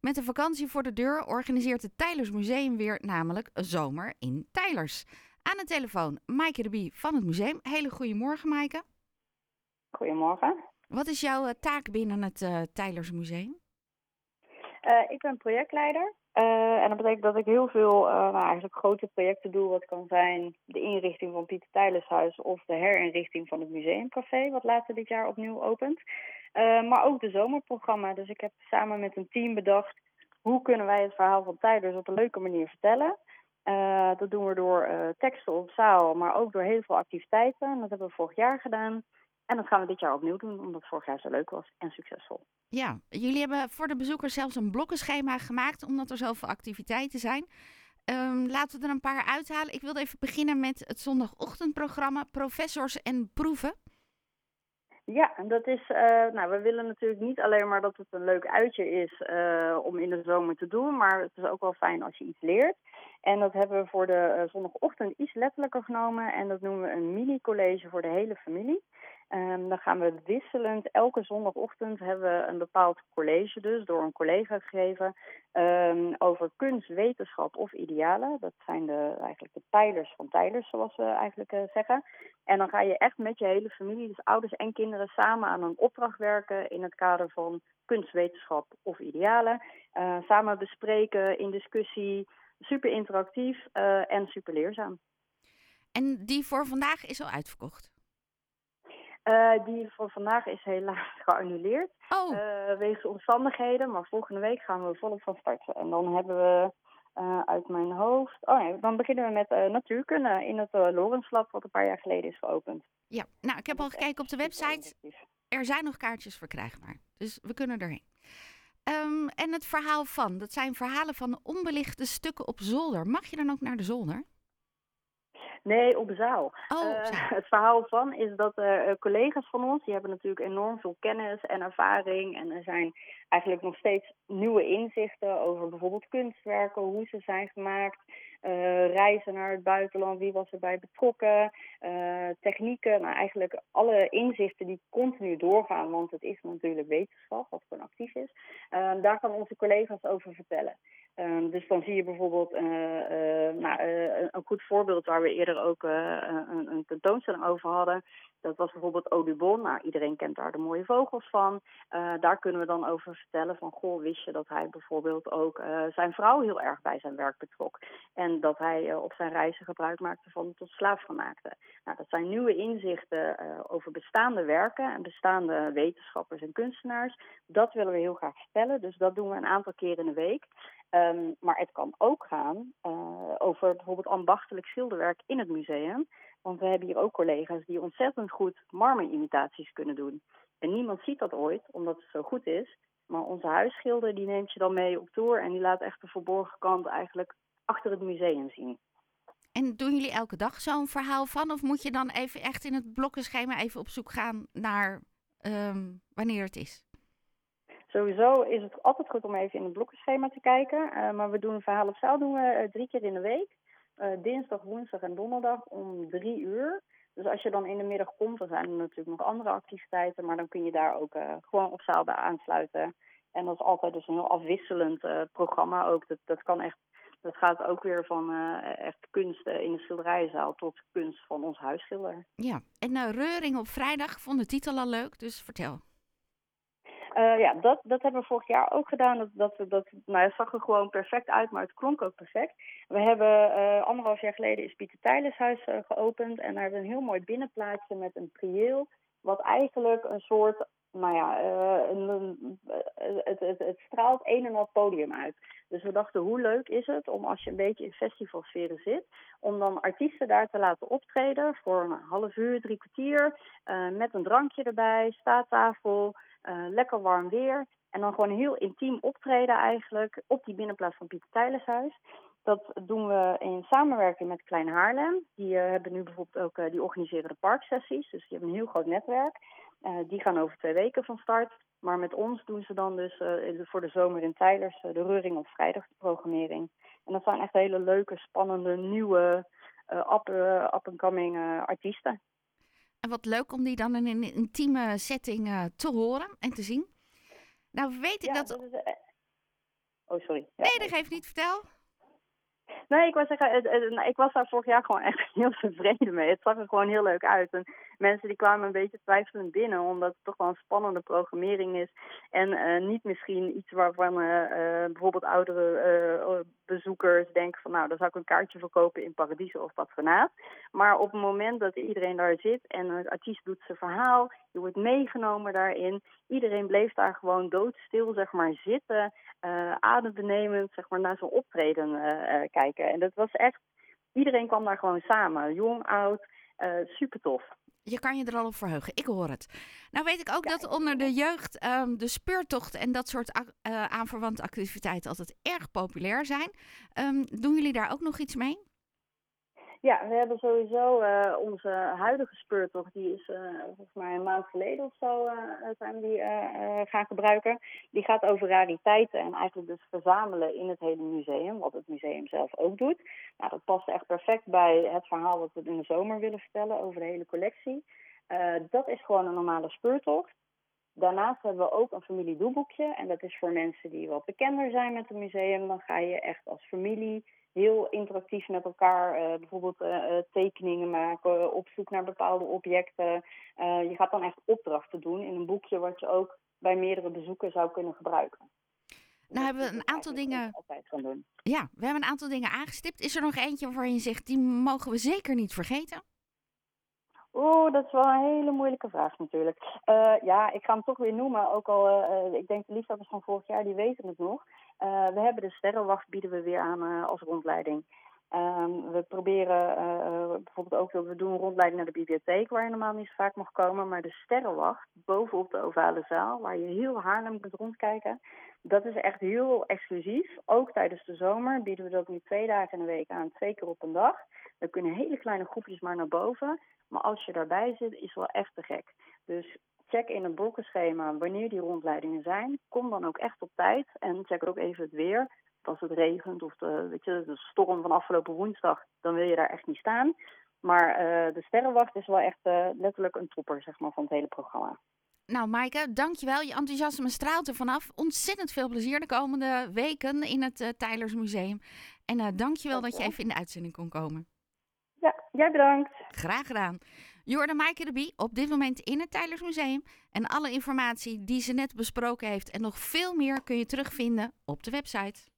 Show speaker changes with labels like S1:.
S1: Met de vakantie voor de deur organiseert het Tijlers Museum weer namelijk zomer in Tijlers. Aan de telefoon Maaike de Bie van het museum. Hele goedemorgen Maaike.
S2: Goedemorgen.
S1: Wat is jouw eh, taak binnen het uh, Tijlers Museum?
S2: Uh, ik ben projectleider. Uh, en dat betekent dat ik heel veel nou, eigenlijk grote projecten doe. Wat kan zijn de inrichting van Pieter Tijlershuis of de herinrichting van het museumcafé, wat later dit jaar opnieuw opent. Maar ook de zomerprogramma. Dus ik heb samen met een team bedacht hoe kunnen wij het verhaal van Tijlers op een leuke manier vertellen. dat doen we door teksten op zaal, maar ook door heel veel activiteiten. En dat hebben we vorig jaar gedaan. En dat gaan we dit jaar opnieuw doen, omdat vorig jaar zo leuk was en succesvol.
S1: Ja, jullie hebben voor de bezoekers zelfs een blokkenschema gemaakt, omdat er zoveel activiteiten zijn. Um, laten we er een paar uithalen. Ik wilde even beginnen met het zondagochtendprogramma Professors en Proeven.
S2: Ja, dat is. Uh, nou, we willen natuurlijk niet alleen maar dat het een leuk uitje is uh, om in de zomer te doen, maar het is ook wel fijn als je iets leert. En dat hebben we voor de uh, zondagochtend iets letterlijker genomen en dat noemen we een mini-college voor de hele familie. Um, dan gaan we wisselend, elke zondagochtend hebben we een bepaald college dus door een collega gegeven um, over kunst, wetenschap of idealen. Dat zijn de, eigenlijk de pijlers van Tijlers, zoals we eigenlijk uh, zeggen. En dan ga je echt met je hele familie, dus ouders en kinderen, samen aan een opdracht werken in het kader van kunst, wetenschap of idealen. Uh, samen bespreken in discussie, super interactief uh, en super leerzaam.
S1: En die voor vandaag is al uitverkocht?
S2: Uh, die voor vandaag is helaas geannuleerd.
S1: Oh.
S2: Uh, wegens omstandigheden. Maar volgende week gaan we volop van starten. En dan hebben we uh, uit mijn hoofd. Oh nee, dan beginnen we met natuurkunde in het Lorenslab, wat een paar jaar geleden is geopend.
S1: Ja, nou, ik heb al gekeken op de website. Er zijn nog kaartjes verkrijgbaar. Dus we kunnen erheen. Um, en het verhaal van, dat zijn verhalen van onbelichte stukken op zolder. Mag je dan ook naar de zolder?
S2: Nee, op zaal.
S1: Oh,
S2: uh, het verhaal van is dat uh, collega's van ons, die hebben natuurlijk enorm veel kennis en ervaring. En er zijn eigenlijk nog steeds nieuwe inzichten over bijvoorbeeld kunstwerken, hoe ze zijn gemaakt. Uh, reizen naar het buitenland, wie was erbij betrokken, uh, technieken, nou eigenlijk alle inzichten die continu doorgaan, want het is natuurlijk wetenschap wat gewoon actief is. Uh, daar gaan onze collega's over vertellen. Um, dus dan zie je bijvoorbeeld uh, uh, nou, uh, een goed voorbeeld waar we eerder ook een, een, tentoonstelling over hadden. Dat was bijvoorbeeld Audubon. Nou, iedereen kent daar de mooie vogels van. daar kunnen we dan over vertellen van, goh, wist je dat hij bijvoorbeeld ook zijn vrouw heel erg bij zijn werk betrok. En dat hij op zijn reizen gebruik maakte van tot slaafgemaakte. Nou, dat zijn nieuwe inzichten over bestaande werken en bestaande wetenschappers en kunstenaars. Dat willen we heel graag vertellen. Dus dat doen we een aantal keer in de week. Um, maar het kan ook gaan uh, over bijvoorbeeld ambachtelijk schilderwerk in het museum. Want we hebben hier ook collega's die ontzettend goed marmerimitaties kunnen doen. En niemand ziet dat ooit, omdat het zo goed is. Maar onze huisschilder die neemt je dan mee op tour en die laat echt de verborgen kant eigenlijk achter het museum zien.
S1: En doen jullie elke dag zo'n verhaal van? Of moet je dan even echt in het blokkenschema even op zoek gaan naar um, wanneer het is?
S2: Sowieso is het altijd goed om even in het blokkenschema te kijken. Uh, maar we doen een verhaal op zaal doen we uh, drie keer in de week. Uh, dinsdag, woensdag en donderdag om drie uur. Dus als je dan in de middag komt, dan zijn er natuurlijk nog andere activiteiten. Maar dan kun je daar ook gewoon op zaal bij aansluiten. En dat is altijd dus een heel afwisselend programma ook. Dat, dat kan echt dat gaat ook weer van echt kunst in de schilderijenzaal tot kunst van ons huisschilder.
S1: Ja, en uh, Reuring op vrijdag vond de titel al leuk, dus vertel.
S2: Uh, ja, dat, dat hebben we vorig jaar ook gedaan. Dat, dat, dat, nou, het zag er gewoon perfect uit, maar het klonk ook perfect. We hebben uh, anderhalf jaar geleden is Pieter Tijleshuis uh, geopend. En daar hebben we een heel mooi binnenplaatsje met een prieel. Wat eigenlijk een soort, nou ja, een, een, het, het, het straalt een en al podium uit. Dus we dachten, hoe leuk is het om als je een beetje in festivalsferen zit, om dan artiesten daar te laten optreden voor een half uur, drie kwartier, met een drankje erbij, staattafel. Lekker warm weer. En dan gewoon heel intiem optreden eigenlijk op die binnenplaats van Pieter Tijleshuis. Dat doen we in samenwerking met Klein Haarlem. Die uh, hebben nu bijvoorbeeld ook, uh, die organiseren de parksessies. Dus die hebben een heel groot netwerk. die gaan over twee weken van start. Maar met ons doen ze dan dus voor de zomer in Tijlers de Reuring op vrijdag de programmering. En dat zijn echt hele leuke, spannende, nieuwe, up-and-coming artiesten.
S1: En wat leuk om die dan in een intieme setting te horen en te zien. Nou weet ik
S2: ja,
S1: dat...
S2: dat is, Oh, sorry.
S1: Ja, nee, dat geeft niet. Vertel.
S2: Nee, ik, was zeggen, nou, ik was daar vorig jaar gewoon echt heel tevreden mee. Het zag er gewoon heel leuk uit. En mensen die kwamen een beetje twijfelend binnen, omdat het toch wel een spannende programmering is. En uh, niet misschien iets waarvan uh, uh, bijvoorbeeld oudere bezoekers denken van nou, dan zou ik een kaartje verkopen in Paradiso of Patronaat. Maar op het moment dat iedereen daar zit en een artiest doet zijn verhaal, je wordt meegenomen daarin. Iedereen bleef daar gewoon doodstil, zeg maar, zitten, adembenemend, zeg maar, naar zijn optreden kijken. En dat was echt, iedereen kwam daar gewoon samen, jong, oud, super tof
S1: je kan je er al op verheugen. Ik hoor het. Nou weet ik ook dat onder de jeugd um, de speurtocht en dat soort uh, aanverwante activiteiten altijd erg populair zijn. Um, doen jullie daar ook nog iets mee?
S2: Ja, we hebben sowieso uh, onze huidige speurtocht, die is uh, volgens mij een maand geleden of zo zijn we die gaan gebruiken. Die gaat over rariteiten en eigenlijk dus verzamelen in het hele museum, wat het museum zelf ook doet. Nou, dat past echt perfect bij het verhaal wat we in de zomer willen vertellen over de hele collectie. dat is gewoon een normale speurtocht. Daarnaast hebben we ook een familiedoelboekje en dat is voor mensen die wat bekender zijn met het museum. Dan ga je echt als familie heel interactief met elkaar uh, bijvoorbeeld uh, tekeningen maken, op zoek naar bepaalde objecten. Je gaat dan echt opdrachten doen in een boekje wat je ook bij meerdere bezoeken zou kunnen gebruiken.
S1: Nou hebben we een aantal dingen. Ja, we hebben een aantal dingen aangestipt. Is er nog eentje waarvan je zegt, die mogen we zeker niet vergeten?
S2: Oeh, dat is wel een hele moeilijke vraag natuurlijk. ja, ik ga hem toch weer noemen. Ook al, ik denk de liefhebbers van vorig jaar, die weten het nog. Uh, we hebben de sterrenwacht bieden we weer aan uh, als rondleiding. Um, we proberen uh, bijvoorbeeld ook we doen een rondleiding naar de bibliotheek, waar je normaal niet zo vaak mag komen. Maar de sterrenwacht bovenop de ovale zaal, waar je heel Haarlem kunt rondkijken, dat is echt heel exclusief. Ook tijdens de zomer bieden we dat nu twee dagen in de week aan, twee keer op een dag. Dan kunnen hele kleine groepjes maar naar boven. Maar als je daarbij zit, is wel echt te gek. Dus check in het blokkenschema wanneer die rondleidingen zijn. Kom dan ook echt op tijd en check ook even het weer. Als het regent of de, weet je, de storm van afgelopen woensdag, dan wil je daar echt niet staan. Maar uh, de Sterrenwacht is wel echt uh, letterlijk een topper zeg maar, van het hele programma.
S1: Nou, Maaike, dankjewel. Je enthousiasme straalt er vanaf. Ontzettend veel plezier de komende weken in het uh, Tylers Museum. En uh, dankjewel dat je even in de uitzending kon komen.
S2: Ja, jij bedankt.
S1: Graag gedaan. Je hoorde de Bie op dit moment in het Tylers Museum. En alle informatie die ze net besproken heeft en nog veel meer kun je terugvinden op de website.